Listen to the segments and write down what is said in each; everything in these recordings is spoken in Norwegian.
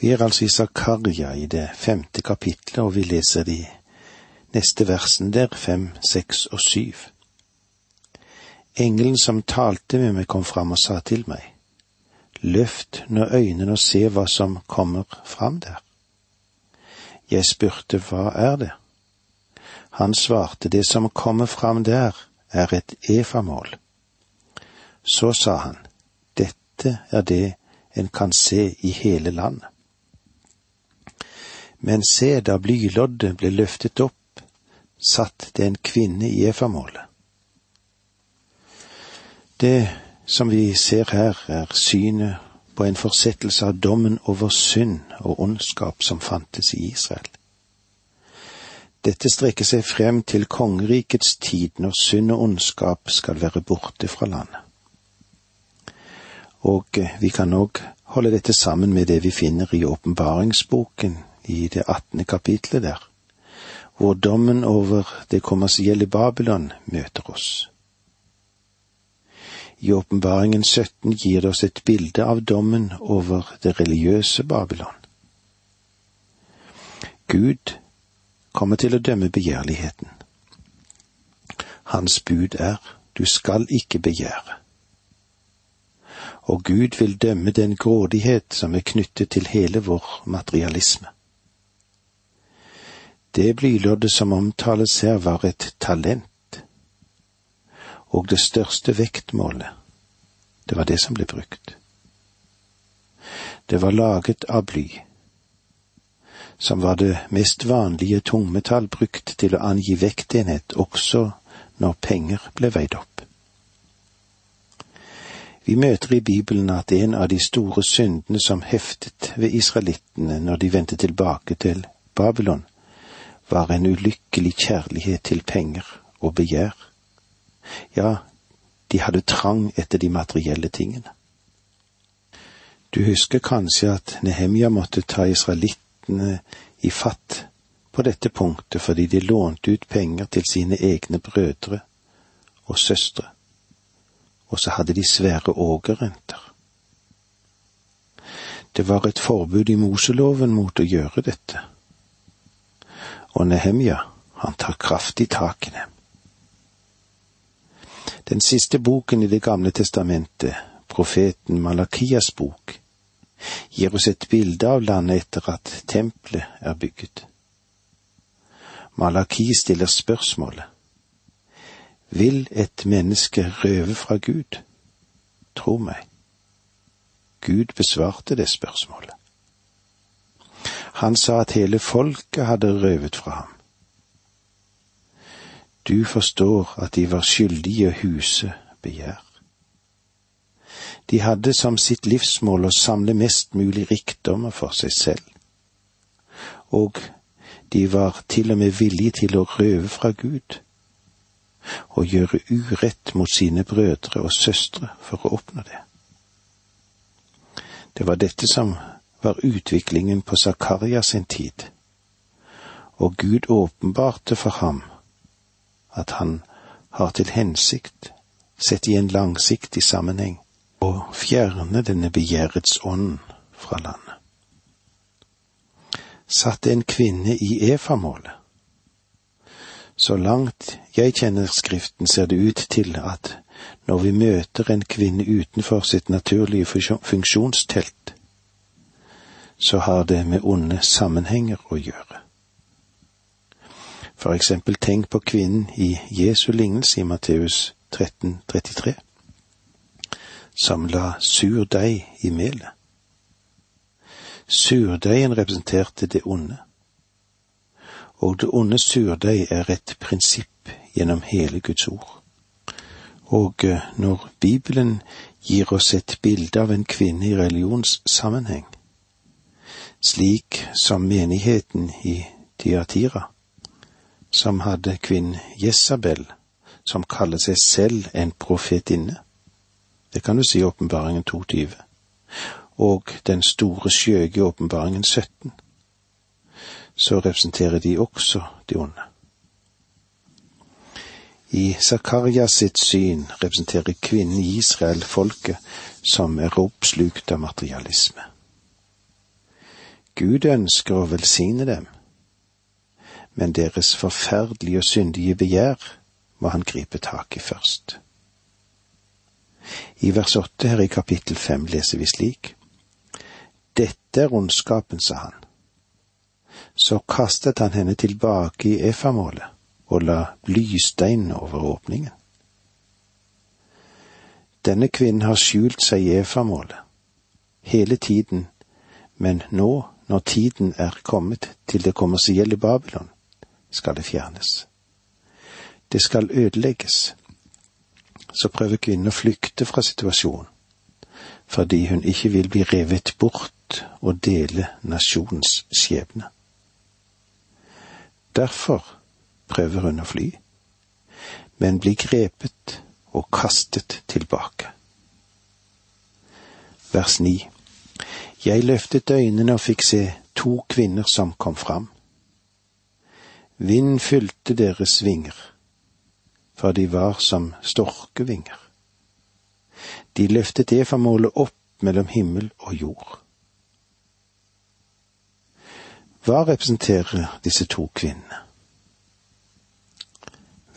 Vi er altså i Zakaria i det femte kapitlet, og vi leser de neste versene der, fem, seks og syv. Engelen som talte med meg, kom fram og sa til meg, løft nå øynene og se hva som kommer fram der. Jeg spurte hva er det? Han svarte det som kommer fram der, er et efamål. Så sa han, dette er det en kan se i hele landet. Men se, da blyloddet ble løftet opp, satt det en kvinne i efamålet. Det som vi ser her, er synet på en forsettelse av dommen over synd og ondskap som fantes i Israel. Dette strekker seg frem til kongerikets tid når synd og ondskap skal være borte fra landet. Og vi kan òg holde dette sammen med det vi finner i åpenbaringsboken i det attende kapitlet der, hvor dommen over det kommersielle Babylon møter oss. I åpenbaringen 17 gir det oss et bilde av dommen over det religiøse Babylon. Gud kommer til å dømme begjærligheten. Hans bud er du skal ikke begjære og Gud vil dømme den grådighet som er knyttet til hele vår materialisme. Det blyloddet som omtales her, var et talent, og det største vektmålet, det var det som ble brukt. Det var laget av bly, som var det mest vanlige tungmetall brukt til å angi vektenhet også når penger ble veid opp. Vi møter i Bibelen at en av de store syndene som heftet ved israelittene når de vendte tilbake til Babylon, var en ulykkelig kjærlighet til penger og begjær. Ja, de hadde trang etter de materielle tingene. Du husker kanskje at Nehemja måtte ta israelittene i fatt på dette punktet fordi de lånte ut penger til sine egne brødre og søstre og så hadde de svære ågerrenter. Det var et forbud i Moseloven mot å gjøre dette. Og Nehemja, han tar kraftig tak i dem. Den siste boken i Det gamle testamentet, profeten Malakias bok, gir oss et bilde av landet etter at tempelet er bygget. Malaki stiller spørsmålet vil et menneske røve fra Gud? Tro meg. Gud besvarte det spørsmålet. Han sa at hele folket hadde røvet fra ham. Du forstår at de var skyldige å huse begjær. De hadde som sitt livsmål å samle mest mulig rikdommer for seg selv, og de var til og med villige til å røve fra Gud og gjøre urett mot sine brødre og søstre for å oppnå det. Det var dette som var utviklingen på Zakaria sin tid, og Gud åpenbarte for ham at han har til hensikt, sett i en langsiktig sammenheng, å fjerne denne begjærets ånd fra landet. Satte en kvinne i efamålet, så langt jeg kjenner Skriften, ser det ut til at når vi møter en kvinne utenfor sitt naturlige funksjonstelt, så har det med onde sammenhenger å gjøre. For eksempel tenk på kvinnen i Jesu lignelse i Matteus 33, som la surdeig i melet. Surdeigen representerte det onde og det onde surdeig er et prinsipp gjennom hele Guds ord. Og eh, når Bibelen gir oss et bilde av en kvinne i religionssammenheng, slik som menigheten i Tyatira, som hadde kvinnen Jesabel, som kaller seg selv en profetinne, det kan du si i Åpenbaringen 22, og den store skjøge i Åpenbaringen 17 så representerer de også de onde. I Zakarias sitt syn representerer kvinnen i Israel folket som er oppslukt av materialisme. Gud ønsker å velsigne dem, men deres forferdelige og syndige begjær må han gripe tak i først. I vers åtte her i kapittel fem leser vi slik. Dette er ondskapen, sa han. Så kastet han henne tilbake i efamålet og la blystein over åpningen. Denne kvinnen har skjult seg i efamålet hele tiden, men nå, når tiden er kommet til det kommersielle Babylon, skal det fjernes. Det skal ødelegges. Så prøver kvinnen å flykte fra situasjonen, fordi hun ikke vil bli revet bort og dele nasjonens skjebne. Derfor prøver hun å fly, men blir grepet og kastet tilbake. Vers 9 Jeg løftet øynene og fikk se to kvinner som kom fram. Vind fylte deres vinger, for de var som storkevinger. De løftet efamålet opp mellom himmel og jord. Hva representerer disse to kvinnene?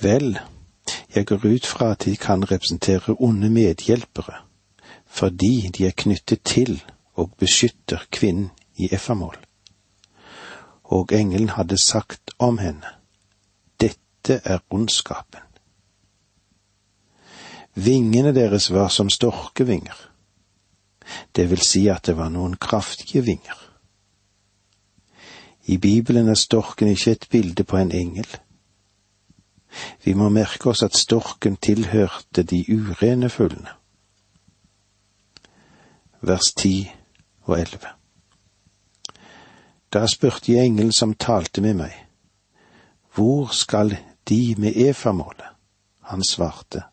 Vel, jeg går ut fra at de kan representere onde medhjelpere, fordi de er knyttet til og beskytter kvinnen i effamål. Og engelen hadde sagt om henne, dette er ondskapen. Vingene deres var som storkevinger, det vil si at det var noen kraftige vinger. I Bibelen er storken ikke et bilde på en engel vi må merke oss at storken tilhørte de urene fuglene. Vers ti og elleve. Da spurte jeg engelen som talte med meg, hvor skal de med efamålet? Han svarte,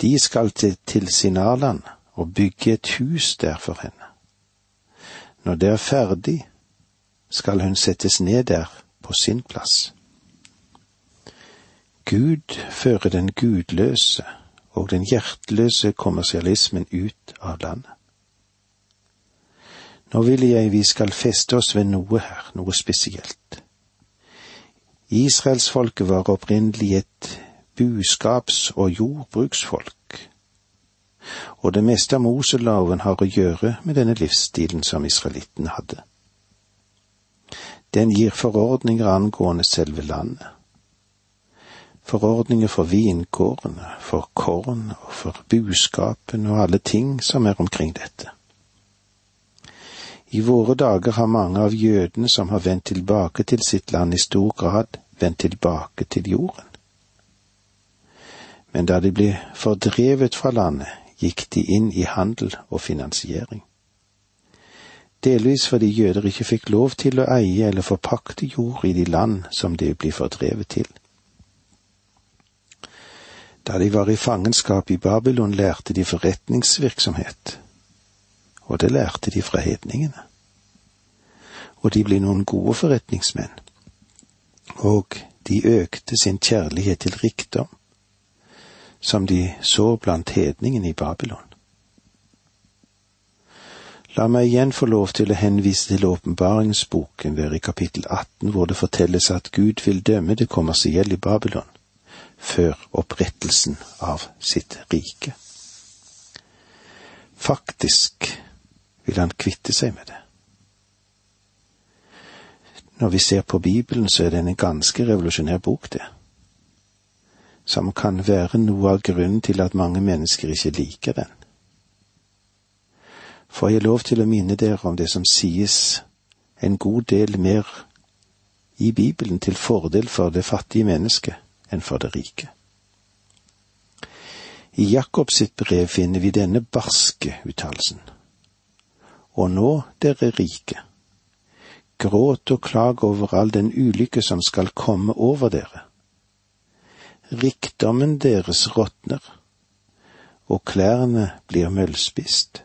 de skal til, til Sinarland og bygge et hus der for henne. Når det er ferdig, skal hun settes ned der på sin plass. Gud fører den gudløse og den hjerteløse kommersialismen ut av landet. Nå vil jeg vi skal feste oss ved noe her, noe spesielt. Israelsfolket var opprinnelig et buskaps- og jordbruksfolk, og det meste av Moseloven har å gjøre med denne livsstilen som israelittene hadde. Den gir forordninger angående selve landet forordninger for vingårdene, for korn og for buskapen og alle ting som er omkring dette. I våre dager har mange av jødene som har vendt tilbake til sitt land, i stor grad vendt tilbake til jorden. Men da de ble fordrevet fra landet, gikk de inn i handel og finansiering. Delvis fordi jøder ikke fikk lov til å eie eller forpakte jord i de land som de ble fordrevet til. Da de var i fangenskap i Babylon, lærte de forretningsvirksomhet, og det lærte de fra hedningene. Og de ble noen gode forretningsmenn, og de økte sin kjærlighet til rikdom, som de så blant hedningene i Babylon. La meg igjen få lov til å henvise til åpenbaringsboken der i kapittel 18, hvor det fortelles at Gud vil dømme det kommersielle i Babylon før opprettelsen av sitt rike. Faktisk vil han kvitte seg med det. Når vi ser på Bibelen, så er den en ganske revolusjonær bok, det. Som kan være noe av grunnen til at mange mennesker ikke liker den. Får jeg lov til å minne dere om det som sies en god del mer i Bibelen til fordel for det fattige mennesket enn for det rike. I Jakobs sitt brev finner vi denne barske uttalelsen. Og nå, dere rike, gråt og klag over all den ulykke som skal komme over dere. Rikdommen deres råtner, og klærne blir møllspist.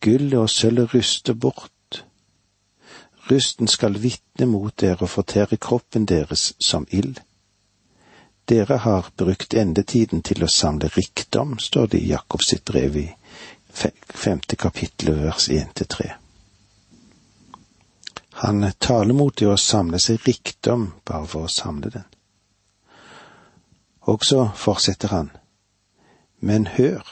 Gullet og sølvet ruster bort. Rusten skal vitne mot dere og fortære kroppen deres som ild. Dere har brukt endetiden til å samle rikdom, står det i Jakobs sitt brev i femte kapittel vers én til tre. Han taler mot det å samle seg rikdom bare for å samle den. Og så fortsetter han, men hør,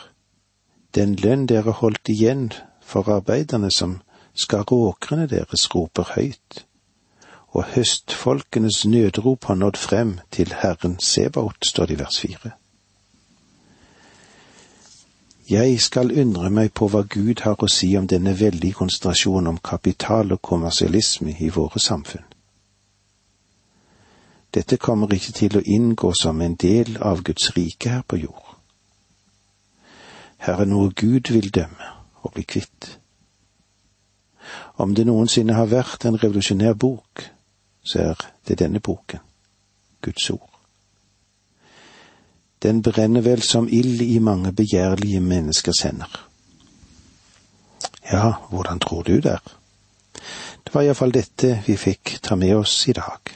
den lønn dere holdt igjen for arbeiderne som skar åkrene deres, roper høyt, og høstfolkenes nødrop har nådd frem til Herren Sebaot, står det i vers fire. Jeg skal undre meg på hva Gud har å si om denne veldige konsentrasjonen om kapital og kommersialisme i våre samfunn. Dette kommer ikke til å inngå som en del av Guds rike her på jord. Her er noe Gud vil dømme og bli kvitt. Om det noensinne har vært en revolusjonær bok, så er det denne boken, Guds ord. Den brenner vel som ild i mange begjærlige menneskers hender. Ja, hvordan tror du det er? Det var iallfall dette vi fikk ta med oss i dag.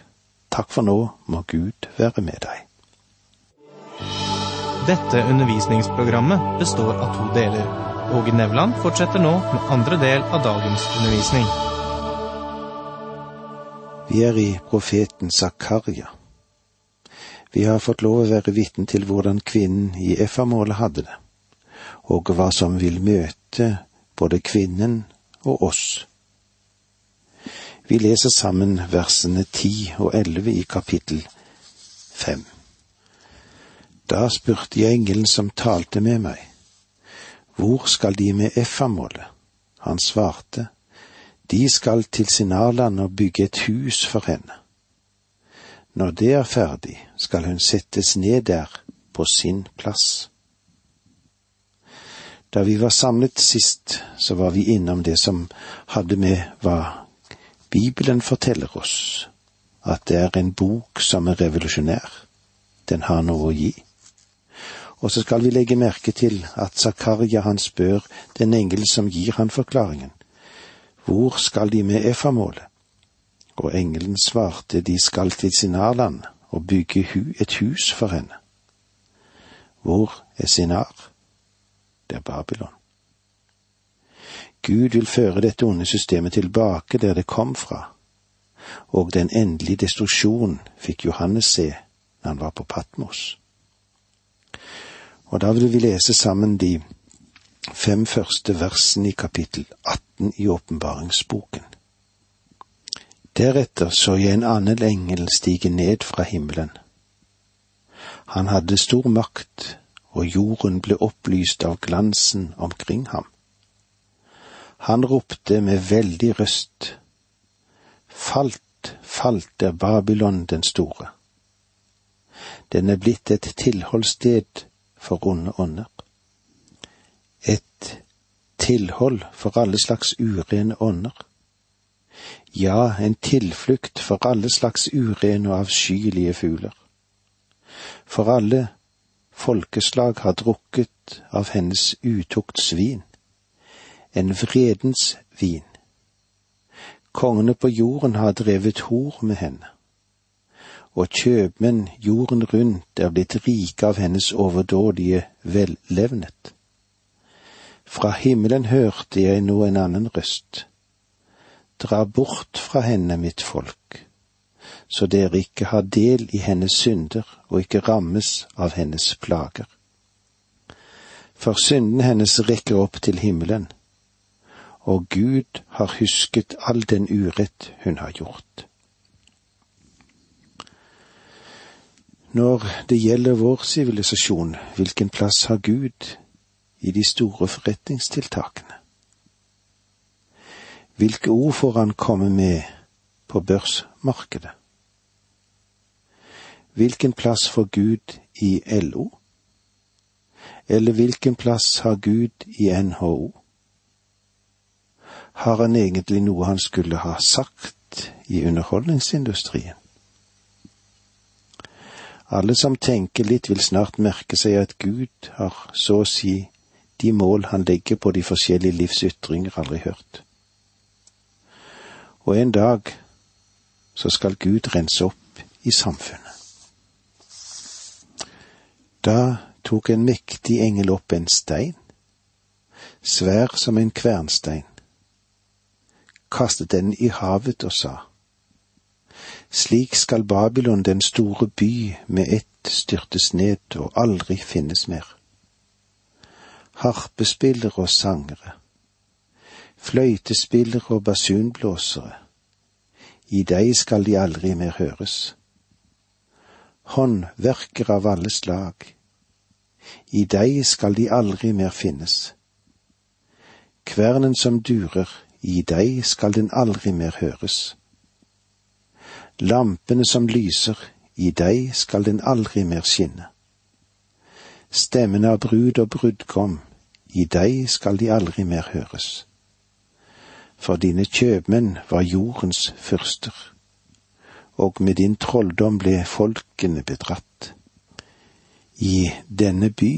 Takk for nå, må Gud være med deg. Dette undervisningsprogrammet består av to deler. Åge Nevland fortsetter nå med andre del av dagens undervisning. Vi er i profeten Zakaria. Vi har fått lov å være vitne til hvordan kvinnen i Effamålet hadde det, og hva som vil møte både kvinnen og oss. Vi leser sammen versene ti og elleve i kapittel fem. Da spurte jeg engelen som talte med meg, hvor skal de med Effamålet? Han svarte, de skal til Sinarland og bygge et hus for henne. Når det er ferdig, skal hun settes ned der, på sin plass. Da vi var samlet sist, så var vi innom det som hadde med hva Bibelen forteller oss, at det er en bok som er revolusjonær. Den har noe å gi. Og så skal vi legge merke til at Zakaria han spør den engel som gir han forklaringen, hvor skal de med Efamålet? Og engelen svarte de skal til Sinarland og bygge hu et hus for henne. Hvor er Sinar? Det er Babylon. Gud vil føre dette onde systemet tilbake der det kom fra, og den endelige destruksjonen fikk Johannes se når han var på Patmos. Og da vil vi lese sammen de fem første versene i kapittel 18 i åpenbaringsboken. Deretter så jeg en annen engel stige ned fra himmelen. Han hadde stor makt, og jorden ble opplyst av glansen omkring ham. Han ropte med veldig røst, Falt, falt er Babylon den store. Den er blitt et tilholdssted for onde ånder. Et tilhold for alle slags urene ånder ja, en tilflukt for alle slags urene og avskyelige fugler. For alle folkeslag har drukket av hennes utukts vin, en vredens vin. Kongene på jorden har drevet hor med henne, og kjøpmenn jorden rundt er blitt rike av hennes overdådige vellevnet. Fra himmelen hørte jeg nå en annen røst Dra bort fra henne, mitt folk, så dere ikke har del i hennes synder og ikke rammes av hennes plager. For synden hennes rekker opp til himmelen, og Gud har husket all den urett hun har gjort. Når det gjelder vår sivilisasjon, hvilken plass har Gud i de store forretningstiltakene? Hvilke ord får han komme med på børsmarkedet? Hvilken plass får Gud i LO? Eller hvilken plass har Gud i NHO? Har han egentlig noe han skulle ha sagt i underholdningsindustrien? Alle som tenker litt vil snart merke seg at Gud har så å si de mål han legger på de forskjellige livsytringer aldri hørt og en dag så skal Gud rense opp i samfunnet. Da tok en mektig engel opp en stein, svær som en kvernstein, kastet den i havet og sa, Slik skal Babylon, den store by, med ett styrtes ned og aldri finnes mer. Harpespillere og sangere, fløytespillere og basunblåsere, i deg skal de aldri mer høres. Håndverkere av alle slag, i deg skal de aldri mer finnes. Kvernen som durer, i deg skal den aldri mer høres. Lampene som lyser, i deg skal den aldri mer skinne. Stemmen av brud og brudgom, i deg skal de aldri mer høres. For dine kjøpmenn var jordens fyrster, og med din trolldom ble folkene bedratt. I denne by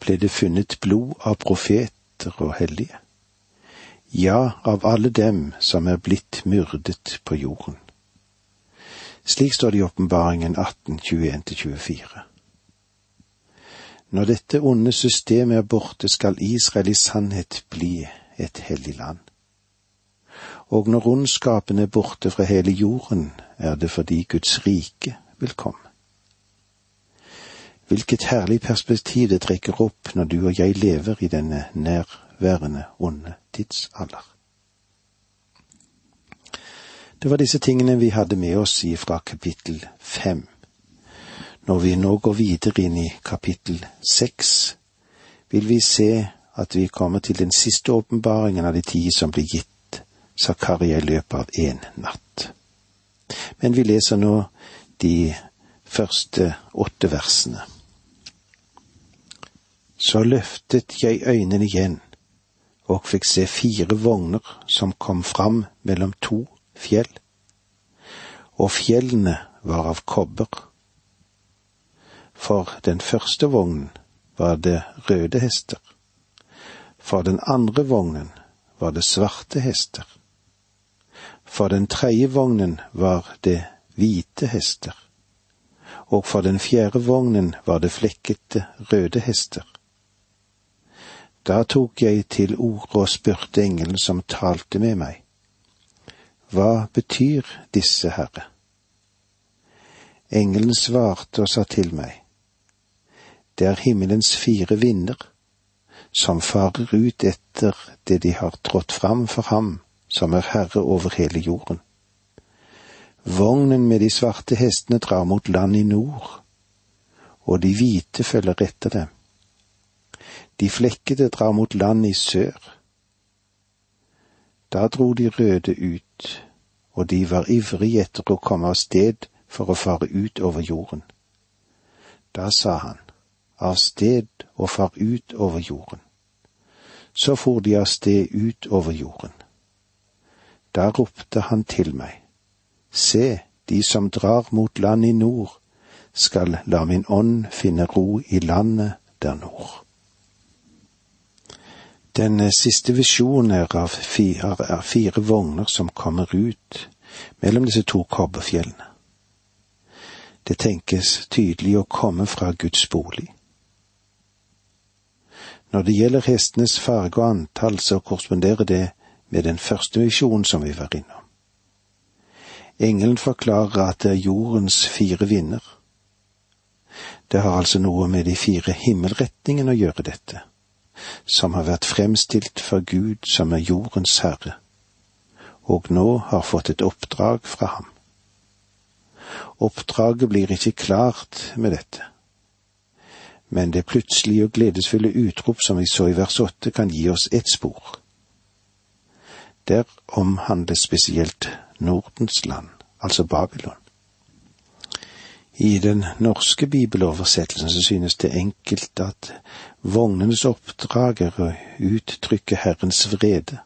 ble det funnet blod av profeter og hellige ja, av alle dem som er blitt myrdet på jorden. Slik står det i Åpenbaringen 18, 21-24. Når dette onde systemet er borte, skal Israel i sannhet bli et hellig land. Og når ondskapen er borte fra hele jorden, er det fordi Guds rike vil komme. Hvilket herlig perspektiv det trekker opp når du og jeg lever i denne nærværende onde tidsalder. Det var disse tingene vi hadde med oss fra kapittel fem. Når vi nå går videre inn i kapittel seks, vil vi se at vi kommer til den siste åpenbaringen av de ti som blir gitt Zakaria i løpet av én natt. Men vi leser nå de første åtte versene. Så løftet jeg øynene igjen og fikk se fire vogner som kom fram mellom to fjell, og fjellene var av kobber. For den første vognen var det røde hester, for den andre vognen var det svarte hester, for den tredje vognen var det hvite hester, og for den fjerde vognen var det flekkete røde hester da tok jeg til orde og spurte engelen som talte med meg. Hva betyr disse, Herre? Engelen svarte og sa til meg. Det er himmelens fire vinder, som farer ut etter det de har trådt fram for ham, som er herre over hele jorden. Vognen med de svarte hestene drar mot land i nord, og de hvite følger etter dem de flekkede drar mot land i sør. Da dro de røde ut, og de var ivrige etter å komme av sted for å fare ut over jorden. Da sa han, av sted og far ut over jorden. Så for de av sted ut over jorden. Da ropte han til meg, Se, de som drar mot land i nord, skal la min ånd finne ro i landet der nord. Den siste visjonen er av fire, er fire vogner som kommer ut mellom disse to kobberfjellene. Det tenkes tydelig å komme fra Guds bolig. Når det gjelder hestenes farge og antall, så korresponderer det med den første visjonen som vi var innom. Engelen forklarer at det er jordens fire vinder. Det har altså noe med de fire himmelretningene å gjøre dette som har vært fremstilt for Gud som er jordens herre, og nå har fått et oppdrag fra ham. Oppdraget blir ikke klart med dette, men det plutselige og gledesfulle utrop som vi så i vers åtte, kan gi oss et spor. Der omhandles spesielt Nordens land, altså Babylon. I den norske bibeloversettelsen så synes det enkelt at vognenes oppdrag er å uttrykke Herrens vrede,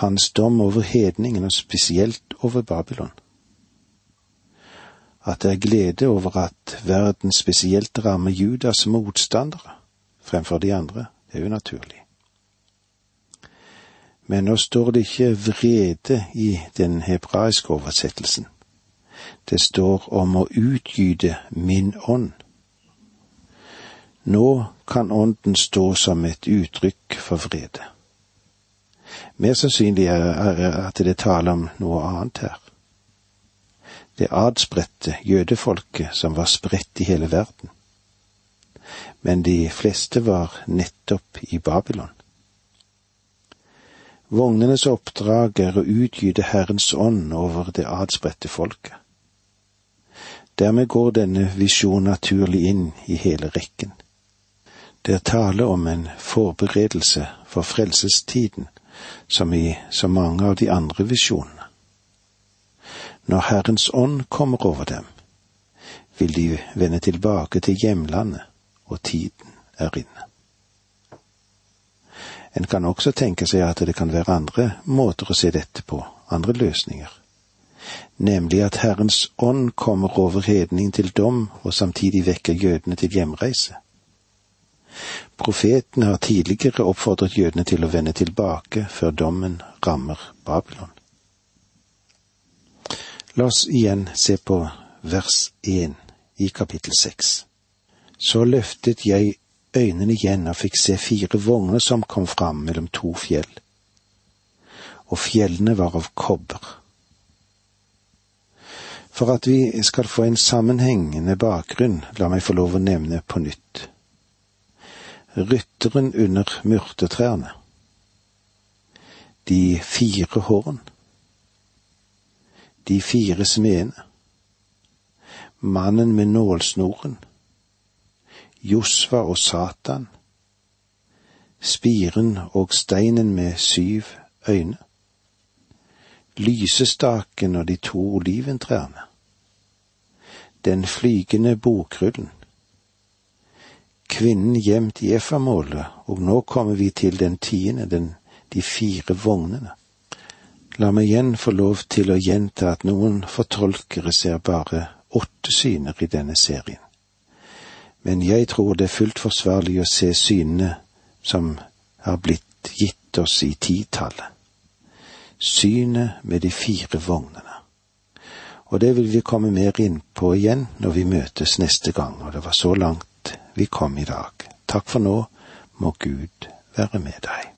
hans dom over hedningen og spesielt over Babylon. At det er glede over at verden spesielt rammer Judas motstandere fremfor de andre, det er jo naturlig. Men nå står det ikke vrede i den hebraiske oversettelsen det står om å utgyte min ånd. Nå kan ånden stå som et uttrykk for vrede. Mer sannsynlig er at det taler om noe annet her. Det adspredte jødefolket som var spredt i hele verden. Men de fleste var nettopp i Babylon. Vognenes oppdrag er å utgyte Herrens ånd over det adspredte folket. Dermed går denne visjonen naturlig inn i hele rekken. Det er tale om en forberedelse for frelsestiden, som i så mange av de andre visjonene. Når Herrens ånd kommer over dem, vil de vende tilbake til hjemlandet, og tiden er inne. En kan også tenke seg at det kan være andre måter å se dette på, andre løsninger. Nemlig at Herrens ånd kommer over hedning til dom og samtidig vekker jødene til hjemreise. Profeten har tidligere oppfordret jødene til å vende tilbake før dommen rammer Babylon. La oss igjen se på vers én i kapittel seks. Så løftet jeg øynene igjen og fikk se fire vogner som kom fram mellom to fjell, og fjellene var av kobber. For at vi skal få en sammenhengende bakgrunn, la meg få lov å nevne på nytt. Rytteren under myrtetrærne, de fire horn, de fire smedene, mannen med nålsnoren, Josva og Satan, spiren og steinen med syv øyne, lysestaken og de to oliventrærne, den flygende bokrullen, kvinnen gjemt i Efamålet, og nå kommer vi til den tiende, den, de fire vognene. La meg igjen få lov til å gjenta at noen fortolkere ser bare åtte syner i denne serien. Men jeg tror det er fullt forsvarlig å se synene som har blitt gitt oss i titallet. Synet med de fire vognene. Og det vil vi komme mer inn på igjen når vi møtes neste gang, og det var så langt vi kom i dag. Takk for nå, må Gud være med deg.